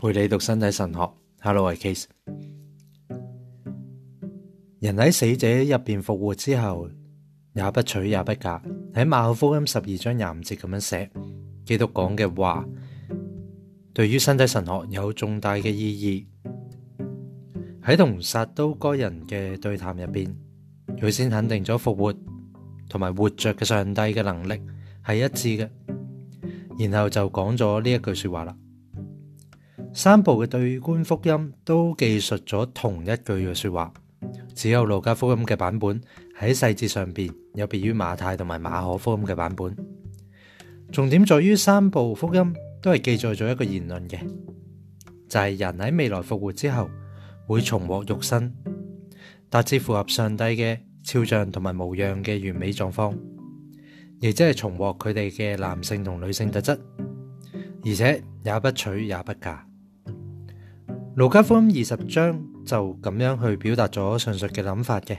陪你读身体神学，Hello，我系 Case。人喺死者入边复活之后，也不取也不假。喺马可福音十二章廿五节咁样写，基督讲嘅话，对于身体神学有重大嘅意义。喺同杀刀该人嘅对谈入边，佢先肯定咗复活同埋活着嘅上帝嘅能力系一致嘅，然后就讲咗呢一句说话啦。三部嘅对观福音都记述咗同一句嘅说话，只有路加福音嘅版本喺细节上边有别于马太同埋马可福音嘅版本。重点在于三部福音都系记载咗一个言论嘅，就系人喺未来复活之后会重获肉身，达至符合上帝嘅肖像同埋模样嘅完美状况，亦即系重获佢哋嘅男性同女性特质，而且也不娶也不嫁。卢加福二十章就咁样去表达咗上述嘅谂法嘅。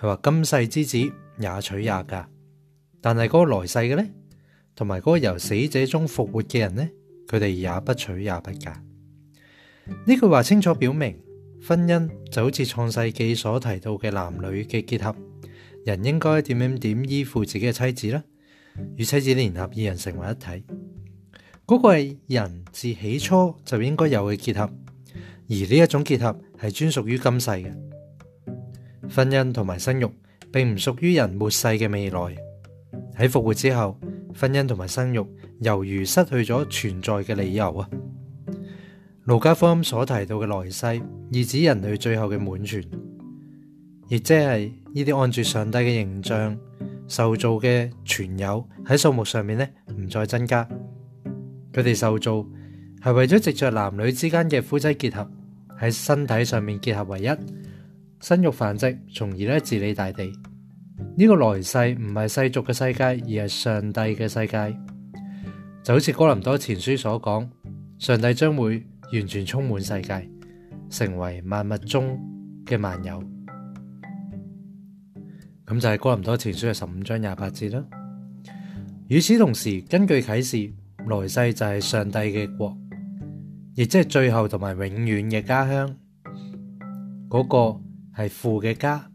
佢话今世之子也娶也噶，但系嗰个来世嘅呢，同埋嗰个由死者中复活嘅人呢，佢哋也不娶也不嫁。呢句话清楚表明，婚姻就好似创世纪所提到嘅男女嘅结合。人应该点点点依附自己嘅妻子啦，与妻子联合，二人成为一体。嗰个系人自起初就应该有嘅结合。而呢一种结合系专属于今世嘅，婚姻同埋生育并唔属于人末世嘅未来。喺复活之后，婚姻同埋生育犹如失去咗存在嘅理由啊！卢加科所提到嘅来世，意指人类最后嘅满全，亦即系呢啲按住上帝嘅形象受造嘅全友喺数目上面呢唔再增加。佢哋受造系为咗藉着男女之间嘅夫妻结合。喺身体上面结合为一，身肉繁殖，从而咧治理大地。呢个来世唔系世俗嘅世界，而系上帝嘅世界。就好似哥林多前书所讲，上帝将会完全充满世界，成为万物中嘅万有。咁就系哥林多前书嘅十五章廿八节啦。与此同时，根据启示，来世就系上帝嘅国。亦即系最后同埋永远嘅家乡，嗰个系父嘅家。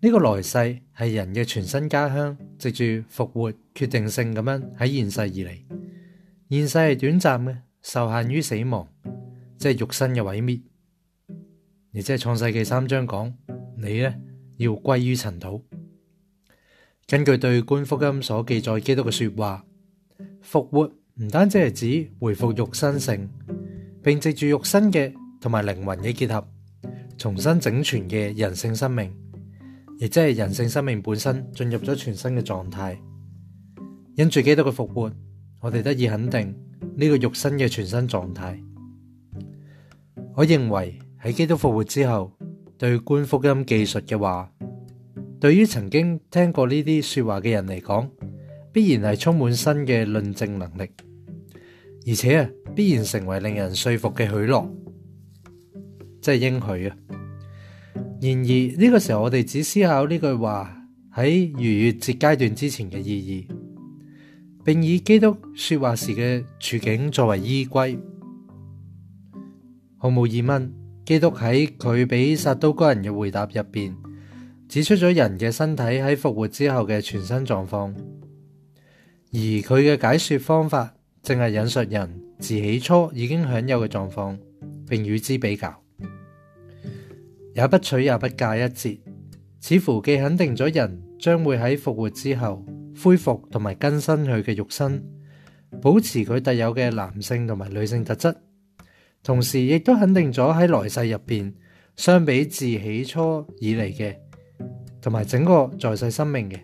呢个来世系人嘅全新家乡，藉住复活决定性咁样喺现世而嚟。现世系短暂嘅，受限于死亡，即系肉身嘅毁灭。亦即系创世纪三章讲，你咧要归于尘土。根据对官福音所记载，基督嘅说话复活。唔单止系指回复肉身性，并藉住肉身嘅同埋灵魂嘅结合，重新整全嘅人性生命，亦即系人性生命本身进入咗全新嘅状态。因住基督嘅复活，我哋得以肯定呢个肉身嘅全新状态。我认为喺基督复活之后，对官福音技术嘅话，对于曾经听过呢啲说话嘅人嚟讲。必然系充满新嘅论证能力，而且啊，必然成为令人说服嘅许诺，即系应许啊。然而呢个时候，我哋只思考呢句话喺逾越节阶段之前嘅意义，并以基督说话时嘅处境作为依归。毫无疑问，基督喺佢俾撒都该人嘅回答入边，指出咗人嘅身体喺复活之后嘅全身状况。而佢嘅解说方法，正系引述人自起初已经享有嘅状况，并与之比较，也不取也不嫁一节，似乎既肯定咗人将会喺复活之后恢复同埋更新佢嘅肉身，保持佢特有嘅男性同埋女性特质，同时亦都肯定咗喺来世入边相比自起初以嚟嘅，同埋整个在世生命嘅。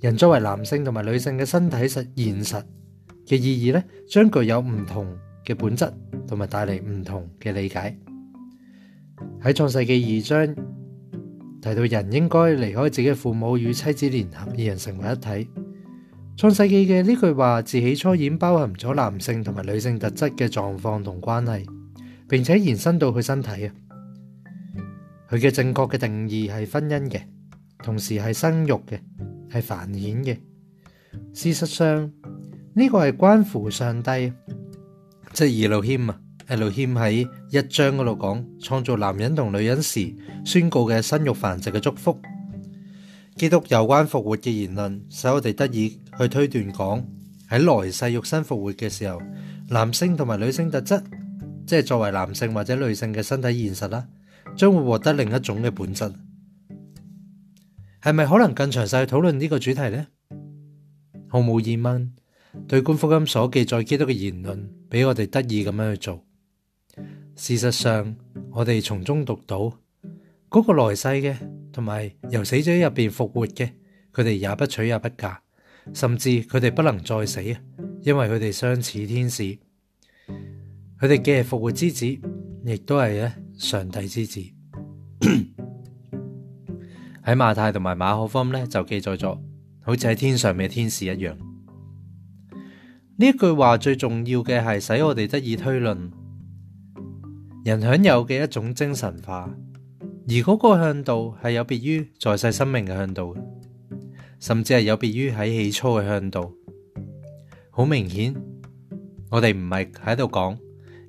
人作為男性同埋女性嘅身體實現實嘅意義咧，將具有唔同嘅本質同埋帶嚟唔同嘅理解。喺創世纪二章提到，人應該離開自己父母與妻子聯合二人成為一體。創世纪嘅呢句話自起初已包含咗男性同埋女性特質嘅狀況同關係，並且延伸到佢身體啊。佢嘅正確嘅定義係婚姻嘅，同時係生育嘅。系繁衍嘅，事实上呢个系关乎上帝，即系二路谦啊，二路谦喺一章嗰度讲创造男人同女人时宣告嘅生育繁殖嘅祝福。基督有关复活嘅言论，使我哋得以去推断讲喺来世肉身复活嘅时候，男性同埋女性特质，即系作为男性或者女性嘅身体现实啦，将会获得另一种嘅本质。系咪可能更详细去讨论呢个主题呢？毫无疑问，对《官福音》所记载基督嘅言论，俾我哋得意咁样去做。事实上，我哋从中读到嗰个来世嘅，同埋由死者入边复活嘅，佢哋也不娶也不嫁，甚至佢哋不能再死，因为佢哋相似天使，佢哋既系复活之子，亦都系咧上帝之子。喺马太同埋马可福咧，就记载咗好似喺天上嘅天使一样。呢一句话最重要嘅系使我哋得以推论，人享有嘅一种精神化，而嗰个向度系有别于在世生命嘅向度，甚至系有别于喺起初嘅向度。好明显，我哋唔系喺度讲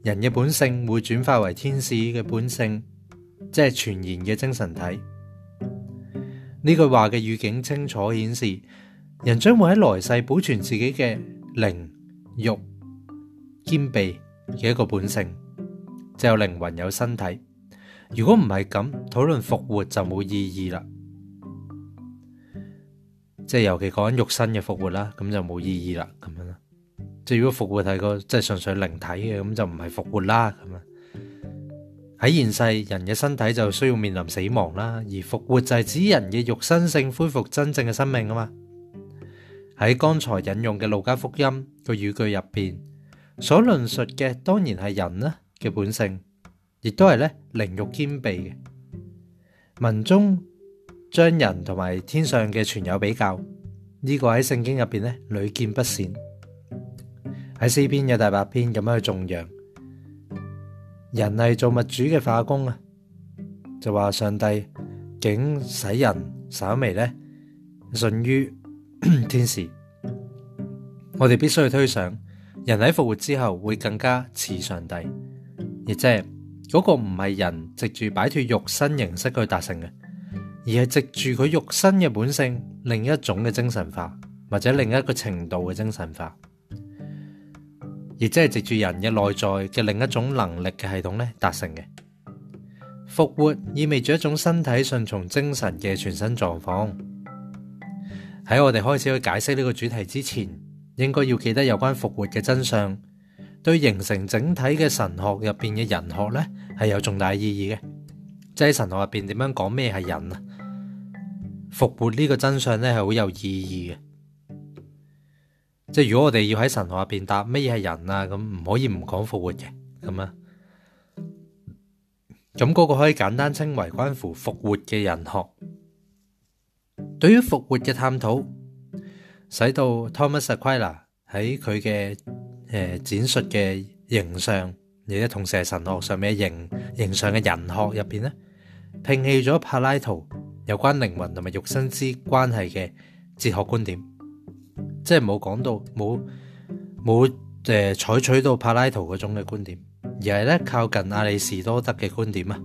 人嘅本性会转化为天使嘅本性，即系全然嘅精神体。呢句话嘅语境清楚显示，人将会喺来世保存自己嘅灵肉兼备嘅一个本性，即有灵魂有身体。如果唔系咁，讨论复活就冇意义啦。即系尤其讲紧肉身嘅复活啦，咁就冇意义啦。咁样啦，即系如果复活系个即系纯粹灵体嘅，咁就唔系复活啦。咁样。喺现世，人嘅身体就需要面临死亡啦，而复活就系指人嘅肉身性恢复真正嘅生命啊嘛。喺刚才引用嘅路加福音个语句入边，所论述嘅当然系人啦嘅本性，亦都系咧灵肉兼备嘅。文中将人同埋天上嘅全有比较，呢个喺圣经入边咧屡见不鲜，喺诗篇嘅大白篇咁样去颂扬。人系做物主嘅化工啊，就话上帝竟使人稍微咧顺于 天使，我哋必须去推想，人喺复活之后会更加似上帝，亦即系嗰个唔系人藉住摆脱肉身形式去达成嘅，而系藉住佢肉身嘅本性，另一种嘅精神化，或者另一个程度嘅精神化。亦即系藉住人嘅内在嘅另一种能力嘅系统咧达成嘅复活，意味住一种身体顺从精神嘅全新状况。喺我哋开始去解释呢个主题之前，应该要记得有关复活嘅真相，对形成整体嘅神学入边嘅人学咧系有重大意义嘅，即系神学入边点样讲咩系人啊？复活呢个真相咧系好有意义嘅。即系如果我哋要喺神学入边答乜嘢系人啊咁，唔可以唔讲复活嘅咁啊？咁嗰个可以简单称为关乎复活嘅人学。对于复活嘅探讨，使到 Thomas a q u i l a 喺佢嘅诶，展述嘅形象，亦都同时系神学上面嘅形形象嘅人学入边咧，摒弃咗柏拉图有关灵魂同埋肉身之关系嘅哲学观点。即系冇講到冇冇诶採取到柏拉圖嗰種嘅觀點，而係咧靠近阿里士多德嘅觀點啊。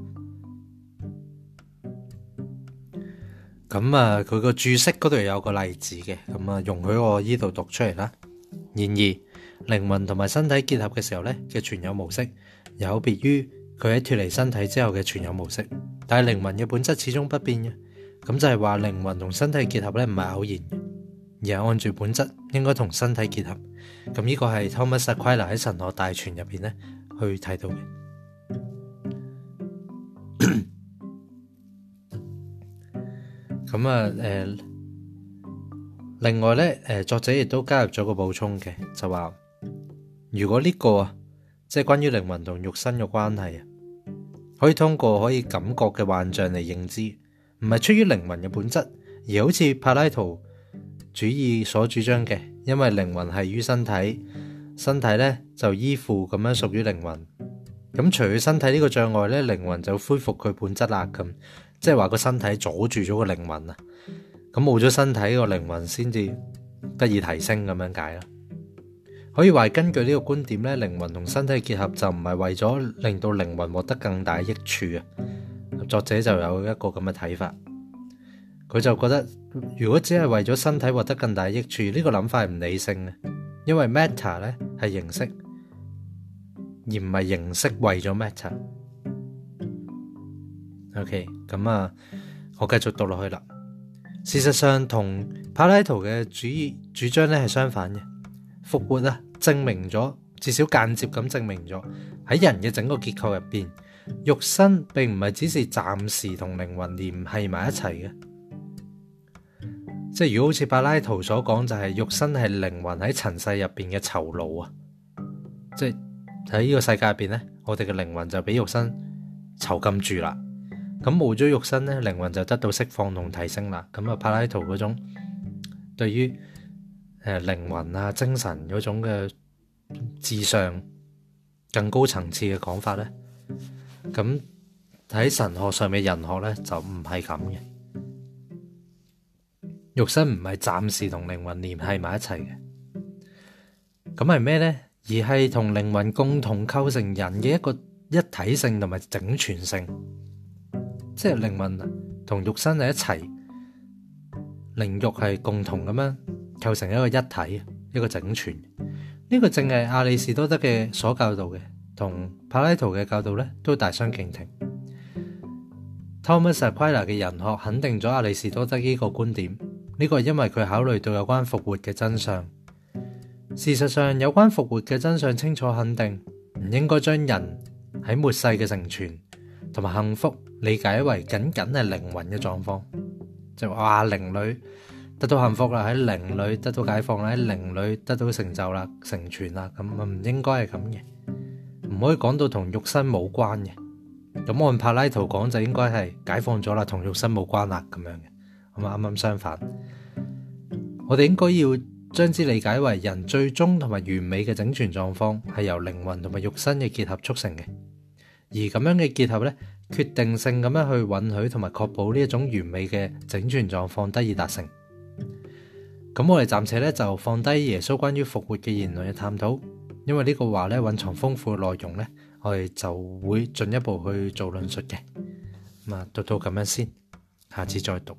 咁啊，佢個注釋嗰度有個例子嘅，咁啊容許我依度讀出嚟啦。然而，靈魂同埋身體結合嘅時候咧嘅存有模式，有別於佢喺脱離身體之後嘅存有模式，但系靈魂嘅本質始終不變嘅。咁就係話靈魂同身體結合咧唔係偶然嘅。而系按住本質應該同身體結合，咁呢個係 Thomas Aquila 喺《神学大全》入边咧去睇到嘅。咁啊，誒另外咧，誒作者亦都加入咗個補充嘅，就話如果呢個啊，即係關於靈魂同肉身嘅關係啊，可以通過可以感覺嘅幻象嚟認知，唔係出於靈魂嘅本質，而好似柏拉圖。主義所主張嘅，因為靈魂係於身體，身體咧就依附咁樣屬於靈魂。咁除咗身體呢個障礙咧，靈魂就恢復佢本質啦。咁即係話個身體阻住咗個靈魂啊。咁冇咗身體個靈魂先至得以提升咁樣解啦。可以話根據呢個觀點咧，靈魂同身體結合就唔係為咗令到靈魂獲得更大益處啊。作者就有一個咁嘅睇法。佢就覺得，如果只係為咗身體獲得更大益處，呢個諗法係唔理性嘅。因為 matter 咧係形式，而唔係形式為咗 matter。OK，咁啊，我繼續讀落去啦。事實上，同柏拉圖嘅主主張咧係相反嘅。復活啊，證明咗至少間接咁證明咗喺人嘅整個結構入邊，肉身並唔係只是暫時同靈魂连系埋一齊嘅。即系如果好似柏拉图所讲，就系肉身系灵魂喺尘世入边嘅囚牢啊！即系喺呢个世界入边咧，我哋嘅灵魂就俾肉身囚禁住啦。咁冇咗肉身咧，灵魂就得到释放同提升啦。咁啊，柏拉图嗰种对于诶灵魂啊、精神嗰种嘅至上更高层次嘅讲法咧，咁喺神学上面人学咧就唔系咁嘅。肉身唔系暂时同灵魂联系埋一齐嘅，咁系咩呢？而系同灵魂共同构成人嘅一个一体性同埋整全性，即系灵魂同肉身就一齐，灵肉系共同咁样构成一个一体，一个整全。呢个正系阿里士多德嘅所教导嘅，同柏拉图嘅教导呢都大相径庭。Thomas Aquinas 嘅人学肯定咗阿里士多德呢个观点。呢个系因为佢考虑到有关复活嘅真相。事实上，有关复活嘅真相清楚肯定，唔应该将人喺末世嘅成全同埋幸福理解为仅仅系灵魂嘅状况，就话灵女得到幸福啦，喺灵女得到解放啦，喺灵女得到成就啦、成全啦，咁啊唔应该系咁嘅，唔可以讲到同肉身冇关嘅。咁按柏拉图讲就应该系解放咗啦，同肉身冇关啦咁样嘅，咁啊啱啱相反。我哋应该要将之理解为，人最终同埋完美嘅整全状况，系由灵魂同埋肉身嘅结合促成嘅。而咁样嘅结合呢，决定性咁样去允许同埋确保呢一种完美嘅整全状况得以达成。咁我哋暂且呢，就放低耶稣关于复活嘅言论嘅探讨，因为呢个话呢，蕴藏丰富嘅内容呢，我哋就会进一步去做论述嘅。咁啊，读到咁样先，下次再读。